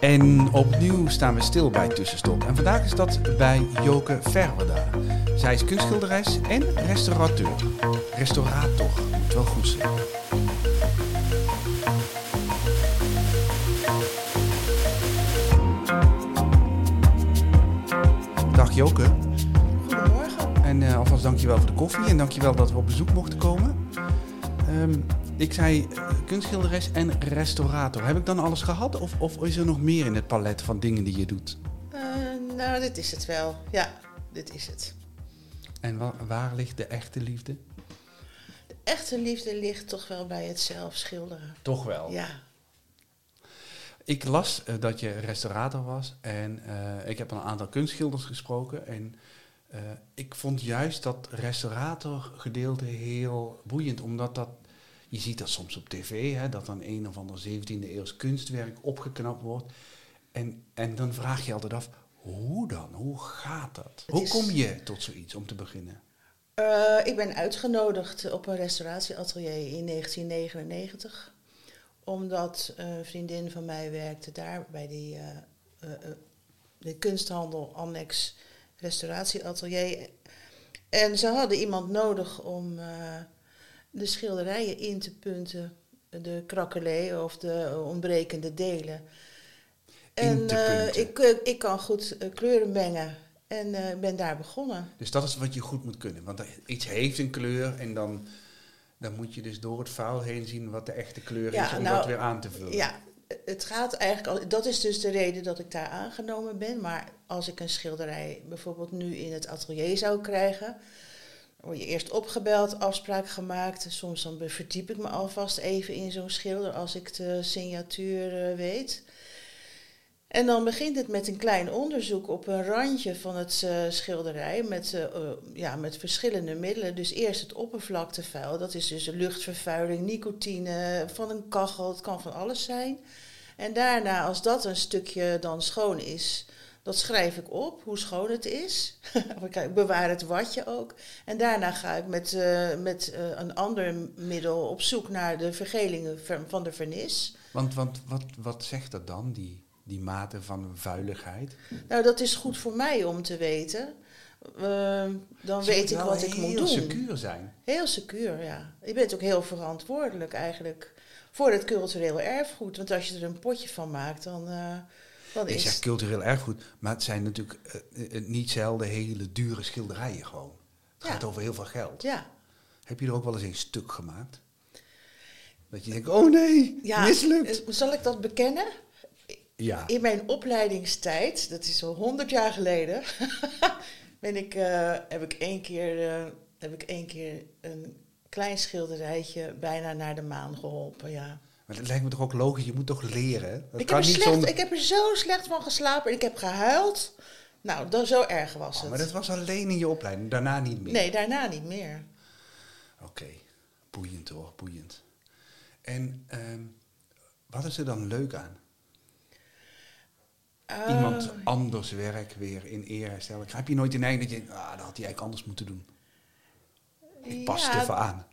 En opnieuw staan we stil bij Tussenstop. En vandaag is dat bij Joke Verwerda. Zij is kunstschilderes en restaurateur. Restaurator, moet wel goed zijn. Dag Joke. Goedemorgen. En eh, alvast dankjewel voor de koffie en dankjewel dat we op bezoek mochten komen. Ehm, ik zei eh, kunstschilderes en restaurator. Heb ik dan alles gehad of, of is er nog meer in het palet van dingen die je doet? Eh, nou, dit is het wel. Ja, dit is het. En wa- waar ligt de echte liefde? De echte liefde ligt toch wel bij het zelf schilderen. Toch wel. Ja. Ik las eh, dat je restaurator was en ik heb een aantal kunstschilders gesproken. En ik vond juist dat restaurator gedeelte heel boeiend, omdat dat, je ziet dat soms op tv, hè, dat dan een of ander 17e eeuws kunstwerk opgeknapt wordt. En, en dan vraag je altijd af, hoe dan? Hoe gaat dat? Het Hoe kom je tot zoiets om te beginnen? Eh, ik ben uitgenodigd op een restauratieatelier in 1999. Omdat een vriendin van mij werkte daar bij die eh, eh, de kunsthandel annex restauratieatelier. En ze hadden iemand nodig om de schilderijen in te punten. De krakelé of de ontbrekende delen. En eh, ik, eh, ik kan goed eh, kleuren mengen. En ben daar begonnen. Dus dat is wat je goed moet kunnen. Want iets heeft een kleur en dan, dan moet je dus door het vuil heen zien wat de echte kleur Ja, is om nou, dat weer aan te vullen. Ja, het gaat eigenlijk al. Dat is dus de reden dat ik daar aangenomen ben. Maar als ik een schilderij bijvoorbeeld nu in het atelier zou krijgen, word je eerst opgebeld, afspraak gemaakt. Soms dan verdiep ik me alvast even in zo'n schilder als ik de signatuur eh, weet. En dan begint het met een klein onderzoek op een randje van het eh, schilderij met, eh, ja, met verschillende middelen. Dus eerst het oppervlaktevuil, dat is dus luchtvervuiling, nicotine, van een kachel, het kan van alles zijn. En daarna, als dat een stukje dan schoon is, dat schrijf ik op, hoe schoon het is. ik bewaar het watje ook. En daarna ga ik met, eh, met eh, een ander middel op zoek naar de vergelingen ver- van de vernis. Want, want wat, wat zegt dat dan, die, die mate van vuiligheid? Nou, dat is goed voor mij om te weten. Ehm, dan Ze weet ik wat ik moet heel doen. secuur zijn. Heel secuur, ja. Je bent ook heel verantwoordelijk eigenlijk voor het cultureel erfgoed. Want als je er een potje van maakt, dan, Je is zegt cultureel erfgoed, maar het zijn natuurlijk eh, niet zelden hele dure schilderijen gewoon. Het Ja. gaat over heel veel geld. Ja, Heb je er ook wel eens een stuk gemaakt? Dat je denkt, oh nee, ja mislukt. eh, zal ik dat bekennen? Ja. In mijn opleidingstijd, dat is al honderd jaar geleden, ben ik, heb, ik één keer, heb ik één keer een klein schilderijtje bijna naar de maan geholpen, ja. Maar dat lijkt me toch ook logisch, je moet toch leren? Dat Ik heb, kan er niet slecht, ik heb er zo slecht van geslapen en ik heb gehuild. Nou, dan, zo erg was Oh, het. maar dat was alleen in je opleiding, daarna niet meer. Nee, daarna niet meer. Oké, boeiend hoor, boeiend. En ehm, wat is er dan leuk aan? Iemand Ah, anders werk weer in eer herstellen. Heb je nooit de neiging dat je ah, dat had hij eigenlijk anders moeten doen? Ik pas ja, even aan.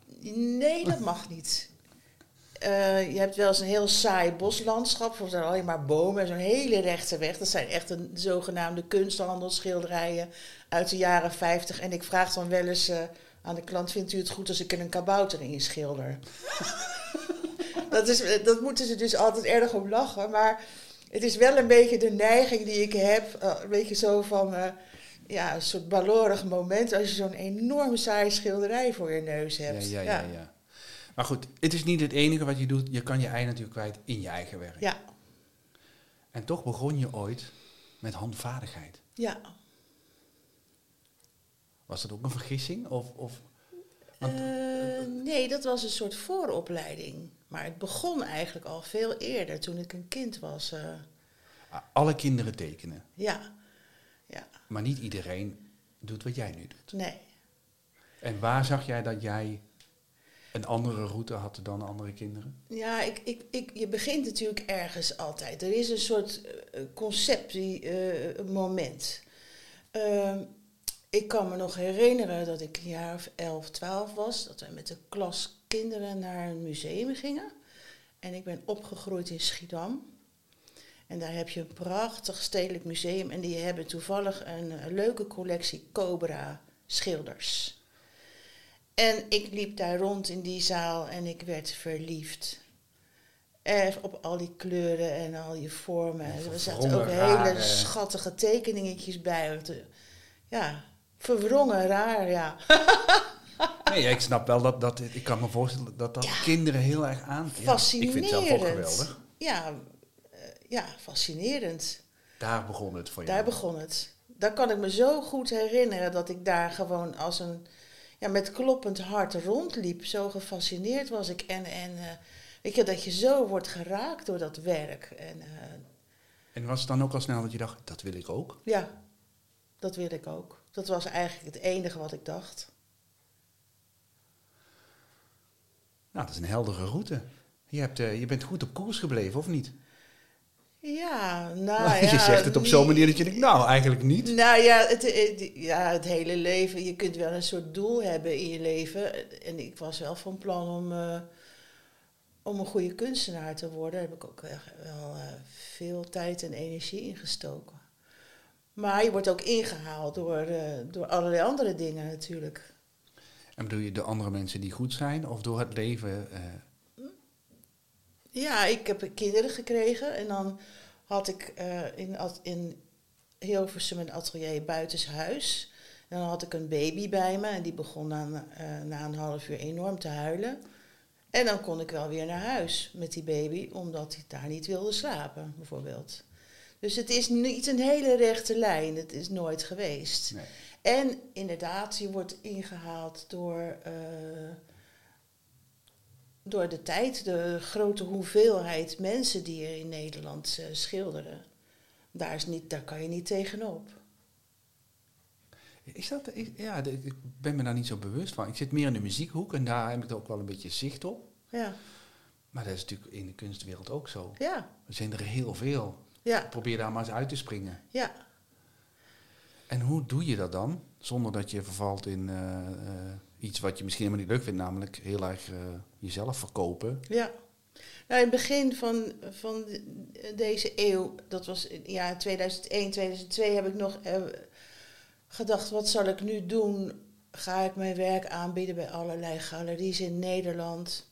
Nee, dat mag niet. Eh, je hebt wel eens een heel saai boslandschap, er zijn alleen maar bomen en zo'n hele rechte weg. Dat zijn echt een zogenaamde kunsthandelsschilderijen uit de jaren 50. En ik vraag dan wel eens eh, aan de klant, vindt u het goed als ik er een kabouter in schilder? dat, is, dat moeten ze dus altijd erg om lachen, maar het is wel een beetje de neiging die ik heb. eh, een beetje zo van, eh, ja, een soort balorig moment als je zo'n enorm saai schilderij voor je neus Ja, hebt. ja, ja, ja. Maar goed, het is niet het enige wat je doet. Je kan je ei natuurlijk kwijt in je eigen werk. Ja, En toch begon je ooit met handvaardigheid. ja. Was dat ook een vergissing? Of, of, want, Eh, nee, dat was een soort vooropleiding. Maar het begon eigenlijk al veel eerder, toen ik een kind was. eh, alle kinderen tekenen. ja, ja, Maar niet iedereen doet wat jij nu doet. nee. En waar zag jij dat jij een andere route had dan andere kinderen? Ja, ik, ik, ik, je begint natuurlijk ergens altijd. Er is een soort eh, concept, die, eh, moment. Ehm, ik kan me nog herinneren dat ik een jaar of 11, 12 was. Dat we met de klas kinderen naar een museum gingen. En ik ben opgegroeid in Schiedam. En daar heb je een prachtig stedelijk museum. En die hebben toevallig een, een leuke collectie Cobra schilders. En ik liep daar rond in die zaal en ik werd verliefd. En op al die kleuren en al die vormen. Er zaten ook hele schattige tekeningetjes bij. Ja, verwrongen, raar, ja. Nee, ja, ik snap wel dat, dat ik kan me voorstellen dat dat Ja. kinderen heel erg aan. Ja, ik Fascinerend. vind het zelf ook geweldig. Ja, eh, ja, fascinerend. Daar begon het voor jou. Daar begon het. Daar kan ik me zo goed herinneren dat ik daar gewoon als een, ja, met kloppend hart rondliep. Zo gefascineerd was ik. En, en eh, weet je, dat je zo wordt geraakt door dat werk. En eh, En was het dan ook al snel dat je dacht, dat wil ik ook? ja, dat wil ik ook. Dat was eigenlijk het enige wat ik dacht. Nou, dat is een heldere route. Je, hebt, eh, je bent goed op koers gebleven, of niet? Ja, nou je ja, zegt het op zo'n manier dat je denkt, nou, eigenlijk niet. Nou ja het, het- ja, het hele leven. Je kunt wel een soort doel hebben in je leven. En ik was wel van plan om, eh, om een goede kunstenaar te worden. Daar heb ik ook echt wel eh, veel tijd en energie in gestoken. Maar je wordt ook ingehaald door, eh, door allerlei andere dingen natuurlijk. En bedoel je de andere mensen die goed zijn, of door het leven? Ja, ik heb kinderen gekregen en dan had ik eh, in, in Hilversum een atelier buitenshuis. En dan had ik een baby bij me en die begon dan eh, na een half uur enorm te huilen. En dan kon ik wel weer naar huis met die baby, omdat hij daar niet wilde slapen, bijvoorbeeld. Dus het is niet een hele rechte lijn, het is nooit geweest. nee. En inderdaad, je wordt ingehaald door, eh, door de tijd, de grote hoeveelheid mensen die er in Nederland eh, schilderen. Daar, is niet, daar kan je niet tegenop. Is dat, is- ja, ik ben me daar niet zo bewust van. Ik zit meer in de muziekhoek en daar heb ik ook wel een beetje zicht op. Ja, Maar dat is natuurlijk in de kunstwereld ook zo. ja, Er zijn er heel veel. ja, Probeer daar maar eens uit te springen. ja. En hoe doe je dat dan? Zonder dat je vervalt in eh, eh, iets wat je misschien helemaal niet leuk vindt, namelijk heel erg eh, jezelf verkopen. Ja. Nou, in het begin van, van de- deze eeuw, dat was jaar 2001, 2002, heb ik nog eh, gedacht, wat zal ik nu doen? Ga ik mijn werk aanbieden bij allerlei galeries in Nederland?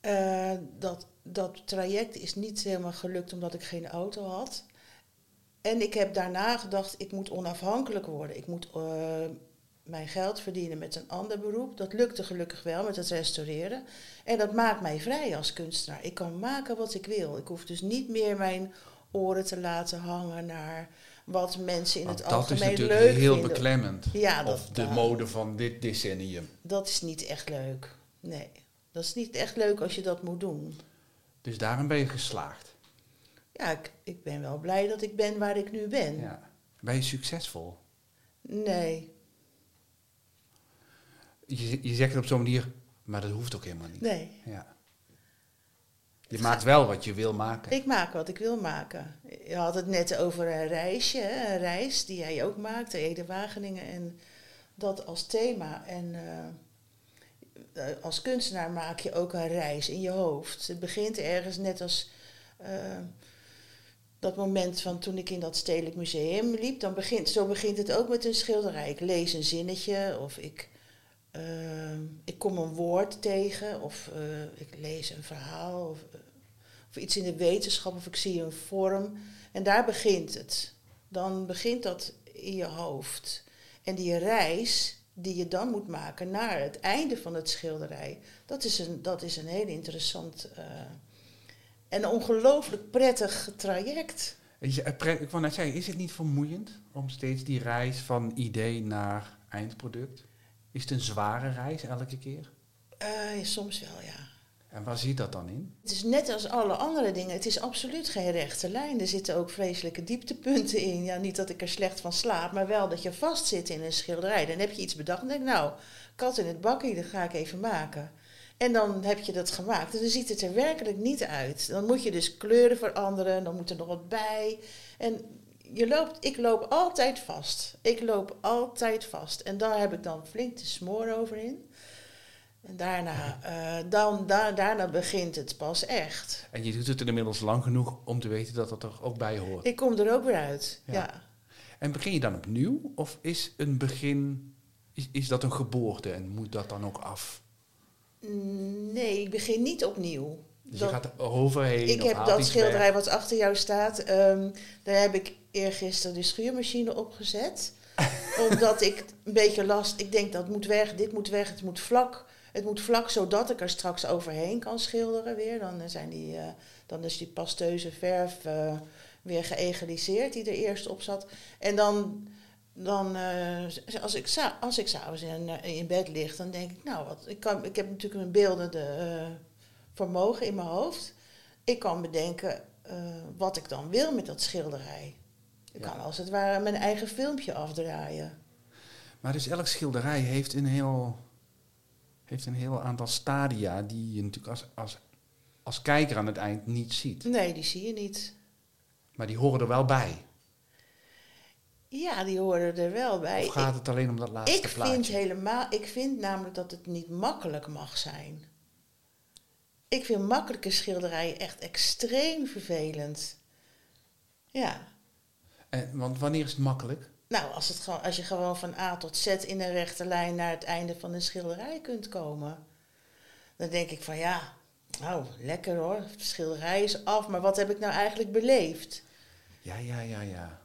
Eh, dat, dat traject is niet helemaal gelukt omdat ik geen auto had. En ik heb daarna gedacht, ik moet onafhankelijk worden. Ik moet mijn geld verdienen met een ander beroep. Dat lukte gelukkig wel met het restaureren. En dat maakt mij vrij als kunstenaar. Ik kan maken wat ik wil. Ik hoef dus niet meer mijn oren te laten hangen naar wat mensen in Want het dat is algemeen natuurlijk leuk heel vinden. beklemmend. Ja, dat, of de mode van dit decennium. dat is niet echt leuk. Nee, dat is niet echt leuk als je dat moet doen. Dus daarin ben je geslaagd. Ja, ik, ik ben wel blij dat ik ben waar ik nu ben. Ja. Ben je succesvol? Nee, Je, je zegt het op zo'n manier, maar dat hoeft ook helemaal niet. nee. Ja. Je maakt wel wat je wil maken. Ik maak wat ik wil maken. Je had het net over een reisje, hè? een reis die jij ook maakte, Ede Wageningen. En dat als thema. En eh, eh, als kunstenaar maak je ook een reis in je hoofd. Het begint ergens net als eh, dat moment van toen ik in dat Stedelijk Museum liep. Dan begint, zo begint het ook met een schilderij. Ik lees een zinnetje of ik, eh, ik kom een woord tegen of eh, ik lees een verhaal of, eh, of iets in de wetenschap of ik zie een vorm. En daar begint het. Dan begint dat in je hoofd. En die reis die je dan moet maken naar het einde van het schilderij, dat is een, dat is een heel interessant eh, en ongelooflijk prettig traject. Ik wou net zeggen, is het niet vermoeiend om steeds die reis van idee naar eindproduct? Is het een zware reis elke keer? Eh, soms wel, ja. En waar zit dat dan in? Het is net als alle andere dingen. Het is absoluut geen rechte lijn. Er zitten ook vreselijke dieptepunten in. Ja, niet dat ik er slecht van slaap, maar wel dat je vastzit in een schilderij. Dan heb je iets bedacht en denk nou, kat in het bakkie, dat ga ik even maken. En dan heb je dat gemaakt. En dan ziet het er werkelijk niet uit. Dan moet je dus kleuren veranderen, dan moet er nog wat bij. En je loopt, ik loop altijd vast. Ik loop altijd vast. En daar heb ik dan flink de smoor over in. En daarna, eh, dan, da- daarna begint het pas echt. En je doet het inmiddels lang genoeg om te weten dat dat er ook bij hoort. Ik kom er ook weer uit. Ja. Ja. En begin je dan opnieuw? Of is een begin, is, is dat een geboorte en moet dat dan ook af? Nee, ik begin niet opnieuw. Dus Dat- je gaat er overheen ik heb dat schilderij weg? wat achter jou staat, ehm, daar heb ik eergisteren de schuurmachine opgezet. omdat ik een beetje last, ik denk dat moet weg, dit moet weg, het moet vlak. Het moet vlak zodat ik er straks overheen kan schilderen weer. Dan, eh, zijn die, eh, dan is die pasteuze verf eh, weer geëgaliseerd die er eerst op zat. En dan, dan eh, als ik, als ik s'avonds in, in bed lig, dan denk ik, nou, wat, ik, kan, ik heb natuurlijk een beeldende vermogen in mijn hoofd. Ik kan bedenken wat ik dan wil met dat schilderij. Ik kan als het ware mijn eigen filmpje afdraaien. Maar dus elk schilderij heeft een heel, heeft een heel aantal stadia die je natuurlijk als, als, als kijker aan het eind niet ziet. Nee, die zie je niet. Maar die horen er wel bij. Ja, die horen er wel bij. Of gaat het alleen om dat laatste ik plaatje? vind helemaal, ik vind namelijk dat het niet makkelijk mag zijn. Ik vind makkelijke schilderijen echt extreem vervelend. Ja. En, want wanneer is het makkelijk? Nou, als, het gewoon, als je gewoon van A tot Z in een rechte lijn naar het einde van een schilderij kunt komen. Dan denk ik van ja, nou lekker hoor, de schilderij is af, maar wat heb ik nou eigenlijk beleefd? Ja, ja, ja, ja.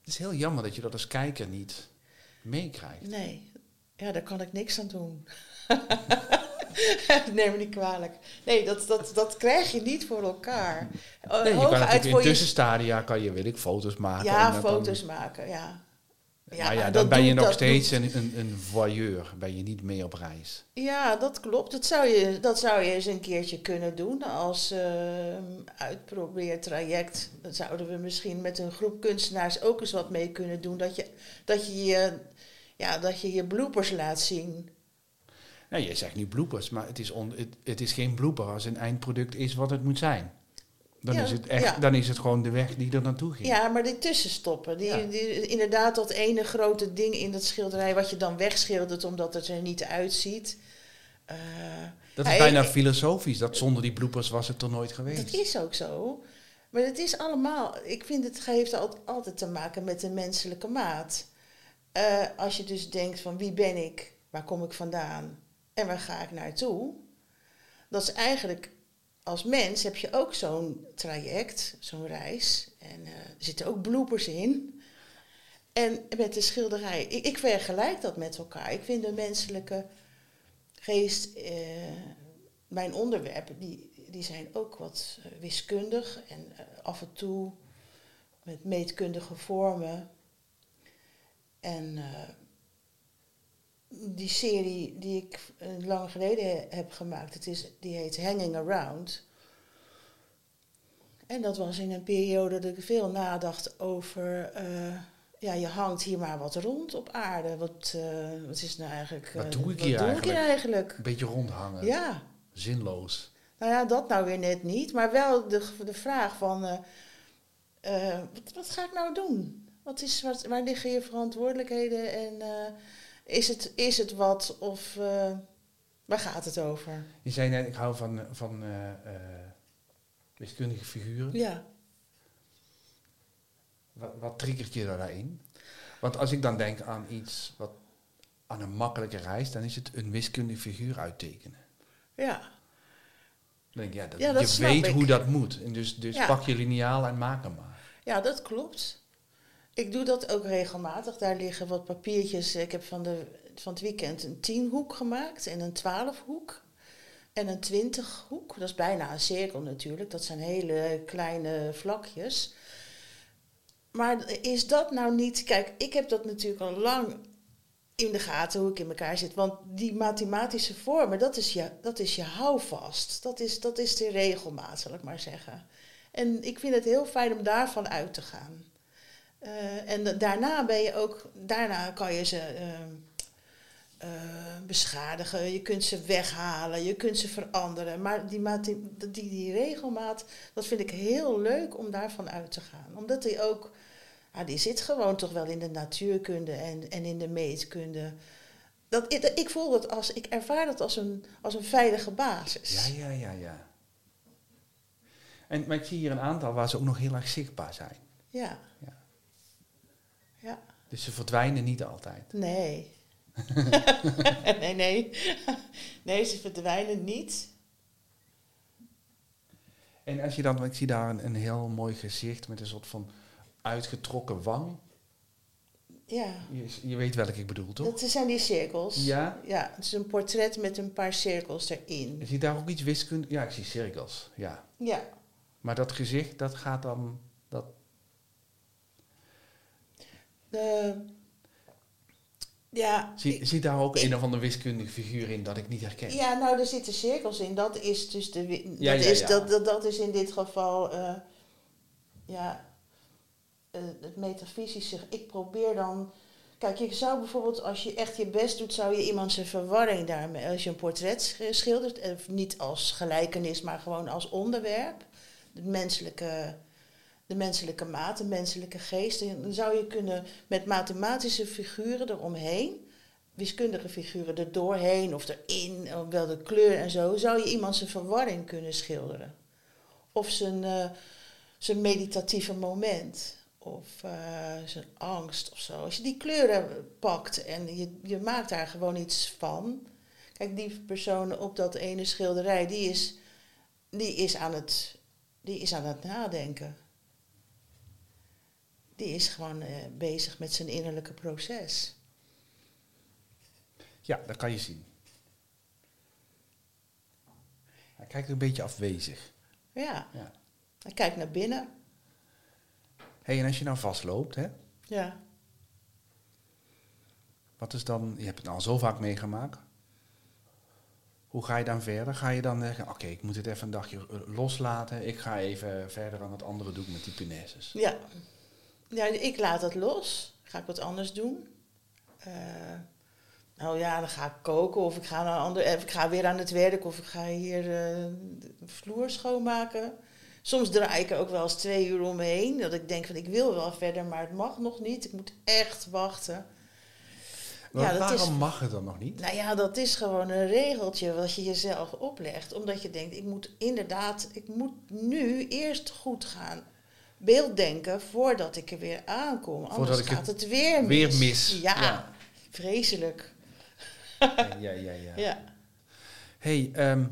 Het is heel jammer dat je dat als kijker niet meekrijgt. Nee, ja, daar kan ik niks aan doen. Neem me niet kwalijk. Nee, dat, dat, dat krijg je niet voor elkaar. Eh, Nee, je kan hooguit natuurlijk in je- tussenstadia kan je, weet ik, foto's maken. en Ja, foto's Dan, maken, ja. ja, ja, dat dan ben je nog steeds een, een, een voyeur. Ben je niet mee op reis. Ja, dat klopt. Dat zou je, dat zou je eens een keertje kunnen doen als eh, uitprobeertraject. Dat zouden we misschien met een groep kunstenaars ook eens wat mee kunnen doen. Dat je dat je, je, ja, dat je, je bloopers laat zien. Nee, je zegt nu bloopers, maar het is, on, het, het is geen blooper als een eindproduct is wat het moet zijn. Dan, Ja, is, het echt, ja. dan is het gewoon de weg die er naartoe ging. Ja, maar die tussenstoppen. Die, Ja. die, inderdaad, dat ene grote ding in dat schilderij wat je dan wegschildert omdat het er niet uitziet. Eh, Dat is bijna filosofisch, dat zonder die bloopers was het er nooit geweest. Dat is ook zo. Maar het is allemaal, ik vind het heeft al- altijd te maken met de menselijke maat. Eh, als je dus denkt van wie ben ik, waar kom ik vandaan en waar ga ik naartoe. Dat is eigenlijk, als mens heb je ook zo'n traject, zo'n reis. En eh, er zitten ook bloepers in. En met de schilderij, ik, ik vergelijk dat met elkaar. Ik vind de menselijke geest, eh, mijn onderwerpen, die, die zijn ook wat eh, wiskundig en af en toe met meetkundige vormen. En die serie die ik eh, lang geleden heb gemaakt, het is, die heet Hanging Around. En dat was in een periode dat ik veel nadacht over, eh, ja, je hangt hier maar wat rond op aarde. Wat, eh, wat is nou eigenlijk... Wat doe ik wat hier doe ik eigenlijk? hier eigenlijk? Een beetje rondhangen, Ja, zinloos. nou ja, dat nou weer net niet. Maar wel de, de vraag van, wat, wat ga ik nou doen? Wat is, wat, waar liggen je verantwoordelijkheden en is, het, is het wat of eh, waar gaat het over? Je zei net, ik hou van, van eh, eh, wiskundige figuren. Ja, Wat, wat triggert je daarin? Want als ik dan denk aan iets, wat, aan een makkelijke reis, dan is het een wiskundige figuur uittekenen. ja, Dan denk ik, ja, dat, Ja, dat je weet ik. hoe dat moet. En dus dus Ja. pak je lineaal en maak hem maar. ja, dat klopt. Ik doe dat ook regelmatig. Daar liggen wat papiertjes. Ik heb van, de, van het weekend een tienhoek gemaakt en een twaalfhoek. En een twintighoek. Dat is bijna een cirkel natuurlijk. Dat zijn hele kleine vlakjes. Maar is dat nou niet... Kijk, ik heb dat natuurlijk al lang in de gaten hoe ik in elkaar zit. Want die mathematische vormen, dat is je, dat is je houvast. Dat is, dat is de regelmaat, zal ik maar zeggen. En ik vind het heel fijn om daarvan uit te gaan. Eh, en da- daarna ben je ook, daarna kan je ze eh, eh, beschadigen, je kunt ze weghalen, je kunt ze veranderen. Maar die, die, die regelmaat, dat vind ik heel leuk om daarvan uit te gaan. Omdat die ook, ja, die zit gewoon toch wel in de natuurkunde en, en in de meetkunde. dat, ik, ik voel dat als, ik ervaar dat als een, als een veilige basis. Ja, ja, ja, ja. En, maar ik zie hier een aantal waar ze ook nog heel erg zichtbaar zijn. Ja. Ja. Ja. Dus ze verdwijnen niet altijd. Nee. nee, nee. Nee, ze verdwijnen niet. En als je dan, ik zie daar een, een heel mooi gezicht met een soort van uitgetrokken wang. Ja. Je, je weet welke ik bedoel, toch? Dat zijn die cirkels. Ja. Ja, het is een portret met een paar cirkels erin. Zie je daar ook iets wiskunde? Ja, ik zie cirkels, ja. Ja. Maar dat gezicht, dat gaat dan... Dat, De, ja, zie, zie daar ook een of andere wiskundige figuur in dat ik niet herken? ja, nou, er zitten cirkels in. Dat is dus de. wi- Ja, dat, ja, is, ja. Dat, dat, dat is in dit geval. eh, ja, eh, het metafysische. Ik probeer dan. Kijk, je zou bijvoorbeeld, als je echt je best doet, zou je iemand zijn verwarring daarmee. Als je een portret sch- schildert, eh, niet als gelijkenis, maar gewoon als onderwerp. Het menselijke, de menselijke maat, de menselijke geest. En dan zou je kunnen met mathematische figuren eromheen, wiskundige figuren er doorheen of erin, of wel de kleur en zo, zou je iemand zijn verwarring kunnen schilderen. Of zijn, eh, zijn meditatieve moment. Of eh, zijn angst of zo. Als je die kleuren pakt en je, je maakt daar gewoon iets van. Kijk, die persoon op dat ene schilderij, die is, die is, aan, het, die is aan het nadenken. Die is gewoon eh, bezig met zijn innerlijke proces. Ja, dat kan je zien. Hij kijkt een beetje afwezig. Ja, Ja. hij kijkt naar binnen. hey, en als je nou vastloopt, hè, Ja. wat is dan... Je hebt het al zo vaak meegemaakt. Hoe ga je dan verder? Ga je dan zeggen, oké, ik moet het even een dagje eh, loslaten. Ik ga even verder aan het andere doen met die punaises. Ja. Ja, ik laat het los. Ga ik wat anders doen. Eh, nou ja, dan ga ik koken of ik ga, naar een ander, eh, ik ga weer aan het werk of ik ga hier eh, de vloer schoonmaken. Soms draai ik er ook wel eens twee uur omheen. Dat ik denk van ik wil wel verder, maar het mag nog niet. Ik moet echt wachten. Maar Ja, dat waarom is- mag het dan nog niet? Nou ja, dat is gewoon een regeltje wat je jezelf oplegt. Omdat je denkt, ik moet inderdaad, ik moet nu eerst goed gaan beelddenken voordat ik er weer aankom. Anders ik gaat het het, weer mis. weer mis. Ja, Ja. vreselijk. Ja, ja, ja. ja. Ja. hey, ehm,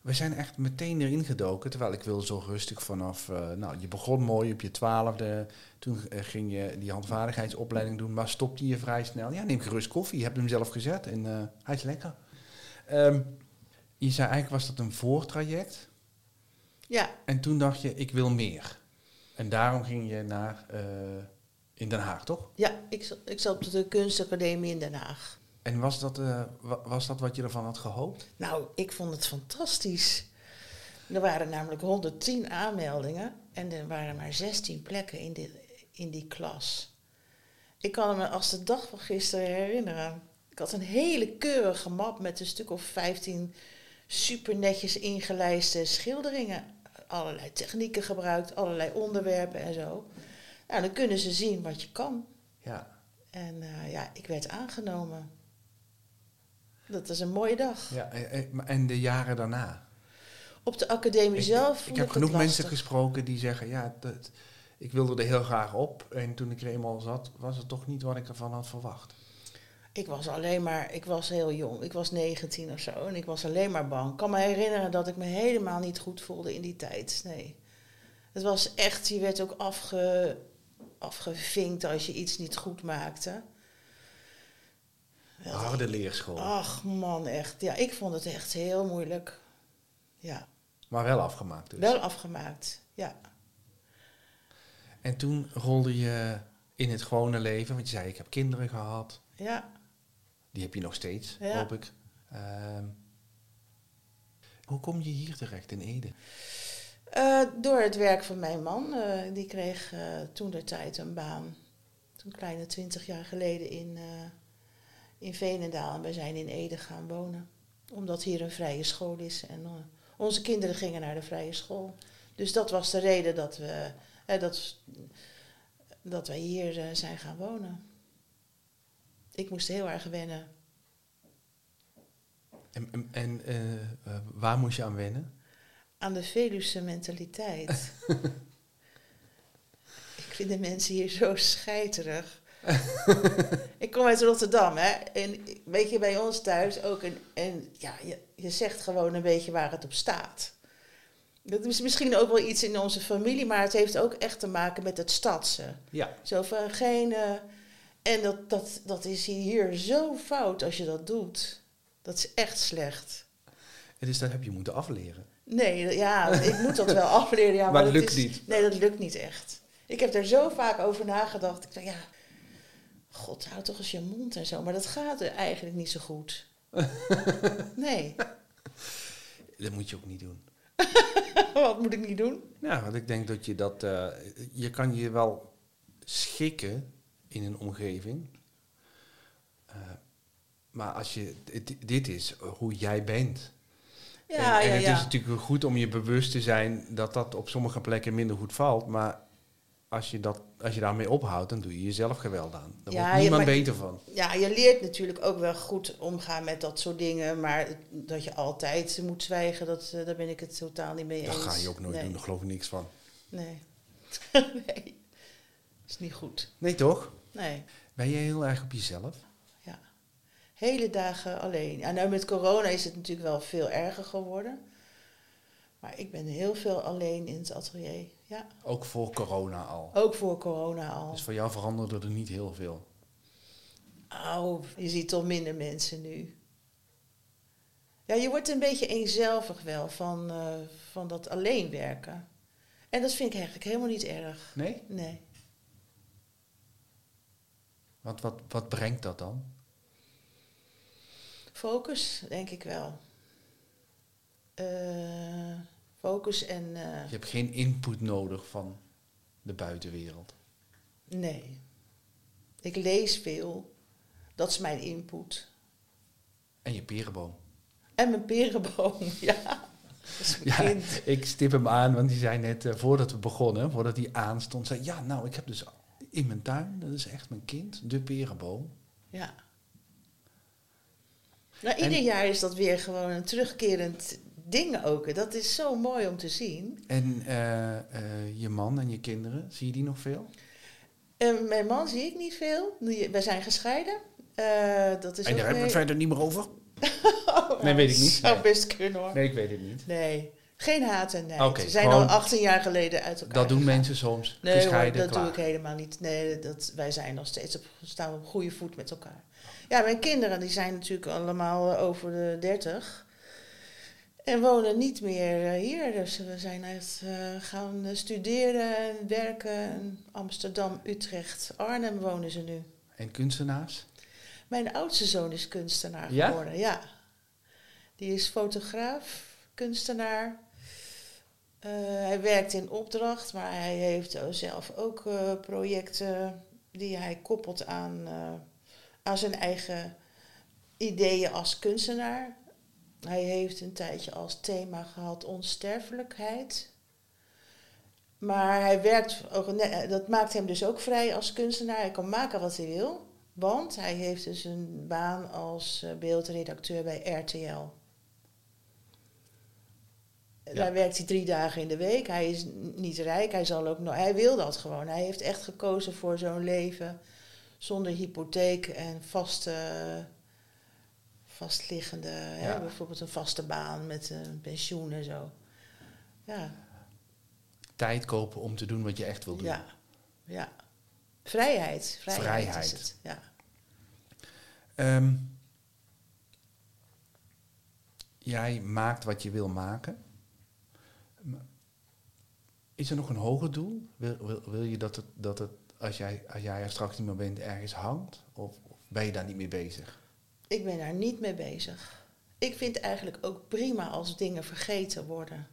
we zijn echt meteen erin gedoken. Terwijl ik wil zo rustig vanaf... eh, nou, je begon mooi op je twaalfde. Toen eh, ging je die handvaardigheidsopleiding doen. Maar stopte je vrij snel. Ja, neem gerust koffie. Je hebt hem zelf gezet. En eh, hij is lekker. Ehm, je zei eigenlijk was dat een voortraject. ja, En toen dacht je, ik wil meer. En daarom ging je naar... eh, in Den Haag, toch? ja ik, zat- ik zat op de kunstacademie in Den Haag. En was dat, eh, wa- was dat wat je ervan had gehoopt? Nou, ik vond het fantastisch. Er waren namelijk 110 aanmeldingen en er waren maar 16 plekken in, die in die klas. Ik kan me als de dag van gisteren herinneren. Ik had een hele keurige map met een stuk of 15 super netjes ingelijste schilderingen. Allerlei technieken gebruikt, allerlei onderwerpen en zo. Nou, dan kunnen ze zien wat je kan. Ja. En eh, ja, ik werd aangenomen. Dat is een mooie dag. ja eh, eh, en de jaren daarna? Op de academie Ik- zelf Ik, heb genoeg mensen gesproken die zeggen, ja, dat, ik wilde er heel graag op. En toen ik er eenmaal zat, was het toch niet wat ik ervan had verwacht. Ik was alleen maar, ik was heel jong. Ik was 19 of zo en ik was alleen maar bang. Ik kan me herinneren dat ik me helemaal niet goed voelde in die tijd. Nee. Het was echt, je werd ook afge, afgevinkt als je iets niet goed maakte. Harde leerschool. Ach man, echt. Ja, ik vond het echt heel moeilijk. Ja, Maar wel afgemaakt dus. wel afgemaakt. Ja. En toen rolde je in het gewone leven. Want je zei, ik heb kinderen gehad. Ja, Die heb je nog steeds, Ja. hoop ik. Ehm, hoe kom je hier terecht in Ede? Eh, door het werk van mijn man. eh, die kreeg eh, toen de tijd een baan. Toen kleine twintig jaar geleden in, in Veenendaal. En wij zijn in Ede gaan wonen. Omdat hier een vrije school is. En onze kinderen gingen naar de vrije school. Dus dat was de reden dat we dat, dat wij hier zijn gaan wonen. Ik moest heel erg wennen. En, en, eh, waar moest je aan wennen? Aan de Veluwse mentaliteit. ik vind de mensen hier zo scheiterig. ik kom uit Rotterdam, hè. En weet je, bij ons thuis ook. En, en ja, je, je zegt gewoon een beetje waar het op staat. Dat is misschien ook wel iets in onze familie, maar het heeft ook echt te maken met het stadse. Ja. Zo van geen... eh, en dat, dat, dat is hier zo fout als je dat doet. Dat is echt slecht. En dus dat heb je moeten afleren. Nee, ja, ik moet dat wel afleren. Ja, Maar dat lukt is- niet. Nee, dat lukt niet echt. Ik heb er zo vaak over nagedacht. Ik dacht, ja, god, hou toch eens je mond en zo. Maar dat gaat er eigenlijk niet zo goed. Nee, Dat moet je ook niet doen. wat moet ik niet doen? Ja, want ik denk dat je dat... eh, je kan je wel schikken in een omgeving. Eh, maar als je... dit- is hoe jij bent. Ja, en, en ja, het is natuurlijk goed om je bewust te zijn dat dat op sommige plekken minder goed valt. Maar als je, dat, als je daarmee ophoudt, dan doe je jezelf geweld aan. Daar Ja, wordt niemand maar- beter van. Ja, je leert natuurlijk ook wel goed omgaan met dat soort dingen. Maar dat je altijd moet zwijgen, dat, eh, daar ben ik het totaal niet mee Dat eens. ga je ook nooit nee. doen, daar geloof ik niks van. Nee. nee. Is niet goed. Nee, toch? Nee. Ben jij heel erg op jezelf? Ja. Hele dagen alleen. En nou met corona is het natuurlijk wel veel erger geworden. Maar ik ben heel veel alleen in het atelier. Ja. Ook voor corona al. Ook voor corona al. Dus voor jou veranderde er niet heel veel. Oh, je ziet toch minder mensen nu. Ja, je wordt een beetje eenzelvig wel van, eh, van dat alleen werken. En dat vind ik eigenlijk helemaal niet erg. Nee? Nee. Want wat, wat brengt dat dan? Focus, denk ik wel. Eh, focus en... eh, Je hebt geen input nodig van de buitenwereld. Nee. Ik lees veel. Dat is mijn input. En je perenboom. En mijn perenboom, ja. Ja, kind. ik stip hem aan, want die zei net, eh, voordat we begonnen, voordat hij aanstond, zei ja, nou, ik heb dus in mijn tuin, dat is echt mijn kind, de perenboom. Ja. Nou, En- ieder jaar is dat weer gewoon een terugkerend ding ook. Dat is zo mooi om te zien. En eh, eh, je man en je kinderen, zie je die nog veel? En mijn man zie ik niet veel. Wij zijn gescheiden. Eh, dat is en ook daar hebben we het verder niet meer over? Oh, Nee, weet ik niet. Zou Nee. best kunnen hoor. Nee, ik weet het niet. Nee. Geen haat en nijd. Oké, We zijn al 18 jaar geleden uit elkaar Dat doen gegaan. mensen soms. Nee, hoor, dat klaar. doe ik helemaal niet. Nee, dat, wij zijn nog steeds op, staan op goede voet met elkaar. Ja, mijn kinderen die zijn natuurlijk allemaal eh, over de 30. En wonen niet meer eh, hier. Dus we zijn echt eh, gaan studeren en werken. In Amsterdam, Utrecht, Arnhem wonen ze nu. En kunstenaars? Mijn oudste zoon is kunstenaar Ja? geworden. Ja. Die is fotograaf, kunstenaar. Eh, hij werkt in opdracht, maar hij heeft zelf ook eh, projecten die hij koppelt aan, eh, aan zijn eigen ideeën als kunstenaar. Hij heeft een tijdje als thema gehad onsterfelijkheid. Maar hij werkt, dat maakt hem dus ook vrij als kunstenaar. Hij kan maken wat hij wil. Want hij heeft dus een baan als beeldredacteur bij RTL. Daar werkt hij drie dagen in de week. Hij is niet rijk, hij, zal ook no hij wil dat gewoon. Hij heeft echt gekozen voor zo'n leven zonder hypotheek en vaste, vastliggende, hè, bijvoorbeeld een vaste baan met een pensioen en zo. Ja, Tijd kopen om te doen wat je echt wil doen. ja, ja. Vrijheid, vrijheid, Vrijheid. is het. Ja. Ehm, jij maakt wat je wil maken. Is er nog een hoger doel? Wil, wil, je dat het, dat het als, jij, jij er straks niet meer bent, ergens hangt? Of, ben je daar niet mee bezig? Ik ben daar niet mee bezig. Ik vind eigenlijk ook prima als dingen vergeten worden.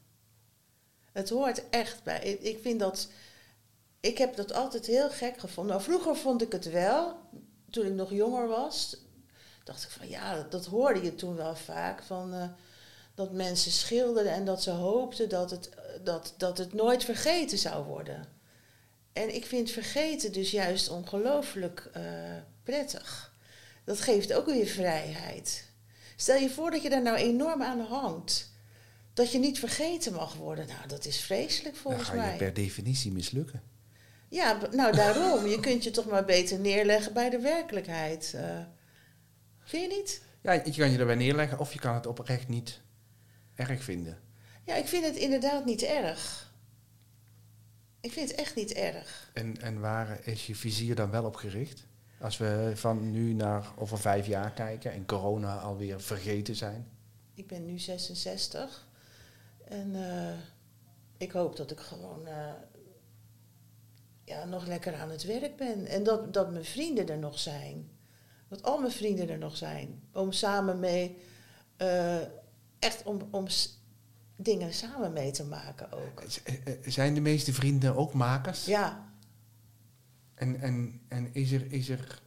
Het hoort echt bij. Ik, vind dat. Ik heb dat altijd heel gek gevonden. Nou, vroeger vond ik het wel. Toen ik nog jonger was, dacht ik van ja, dat, dat hoorde je toen wel vaak. Van, eh, dat mensen schilderden en dat ze hoopten dat het, dat, dat het nooit vergeten zou worden. En ik vind vergeten dus juist ongelooflijk eh, prettig. Dat geeft ook weer vrijheid. Stel je voor dat je daar nou enorm aan hangt. Dat je niet vergeten mag worden. Nou, dat is vreselijk Dan volgens ga je mij. per definitie mislukken. Ja, nou daarom. Je kunt je toch maar beter neerleggen bij de werkelijkheid. Eh, vind je niet? Ja, je kan je erbij neerleggen of je kan het oprecht niet erg vinden. Ja, ik vind het inderdaad niet erg. Ik vind het echt niet erg. En, en waar is je vizier dan wel op gericht? Als we van nu naar over vijf jaar kijken en corona alweer vergeten zijn. Ik ben nu 66. En eh, ik hoop dat ik gewoon eh, ja, nog lekker aan het werk ben. En dat, dat mijn vrienden er nog zijn. Dat al mijn vrienden er nog zijn. Om samen mee, eh, echt om, om dingen samen mee te maken ook. Z- eh, eh, Zijn de meeste vrienden ook makers? Ja, En, en, en is, er, is er,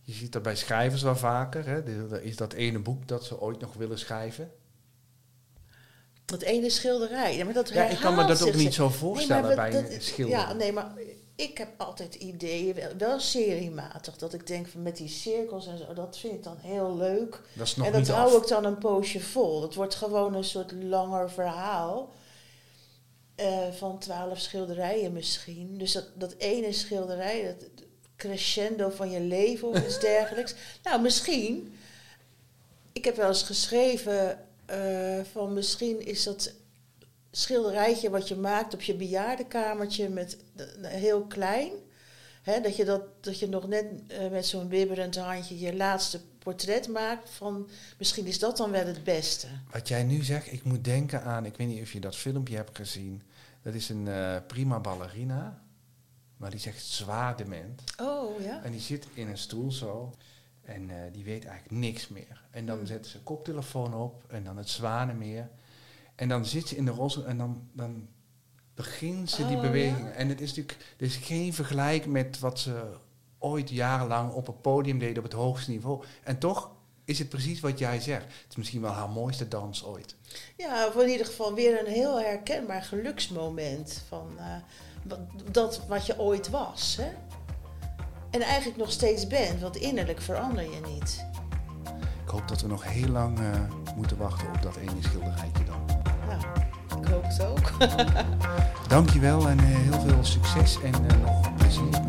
je ziet dat bij schrijvers wel vaker, hè? De- is dat ene boek dat ze ooit nog willen schrijven. dat ene schilderij. Ja, maar dat Ja, ik kan me dat ook niet zo voorstellen bij dat- een schilder. Ja, nee, maar ik heb altijd ideeën, wel, seriematig, dat ik denk van met die cirkels en zo, dat vind ik dan heel leuk. dat is nog en dat niet hou af. ik dan een poosje vol. Dat wordt gewoon een soort langer verhaal. eh, van twaalf schilderijen misschien. Dus dat, dat ene schilderij, dat crescendo van je leven of iets dergelijks. Nou, misschien. Ik heb wel eens geschreven eh, van misschien is dat schilderijtje wat je maakt op je bejaardenkamertje met heel klein. Hè, dat, je dat, dat je nog net eh, met zo'n bibberend handje je laatste portret maakt. Van, misschien is dat dan wel het beste. Wat jij nu zegt, ik moet denken aan, ik weet niet of je dat filmpje hebt gezien. Dat is een eh, prima ballerina, maar die zegt zwaar dement. Oh ja. En die zit in een stoel zo. En eh, die weet eigenlijk niks meer. En dan Hmm. zet ze een koptelefoon op. En dan het zwanenmeer. En dan zit ze in de roze. En dan, dan begint ze die Oh, beweging. ja? En het is natuurlijk er is geen vergelijk met wat ze ooit jarenlang op een podium deed op het hoogste niveau. En toch is het precies wat jij zegt. Het is misschien wel haar mooiste dans ooit. Ja, of in ieder geval weer een heel herkenbaar geluksmoment van eh, wat, dat wat je ooit was. Hè? En eigenlijk nog steeds bent, want innerlijk verander je niet. Ik hoop dat we nog heel lang eh, moeten wachten op dat ene schilderijtje dan. Nou, ik hoop het ook. Dankjewel en eh, heel veel succes en eh, plezier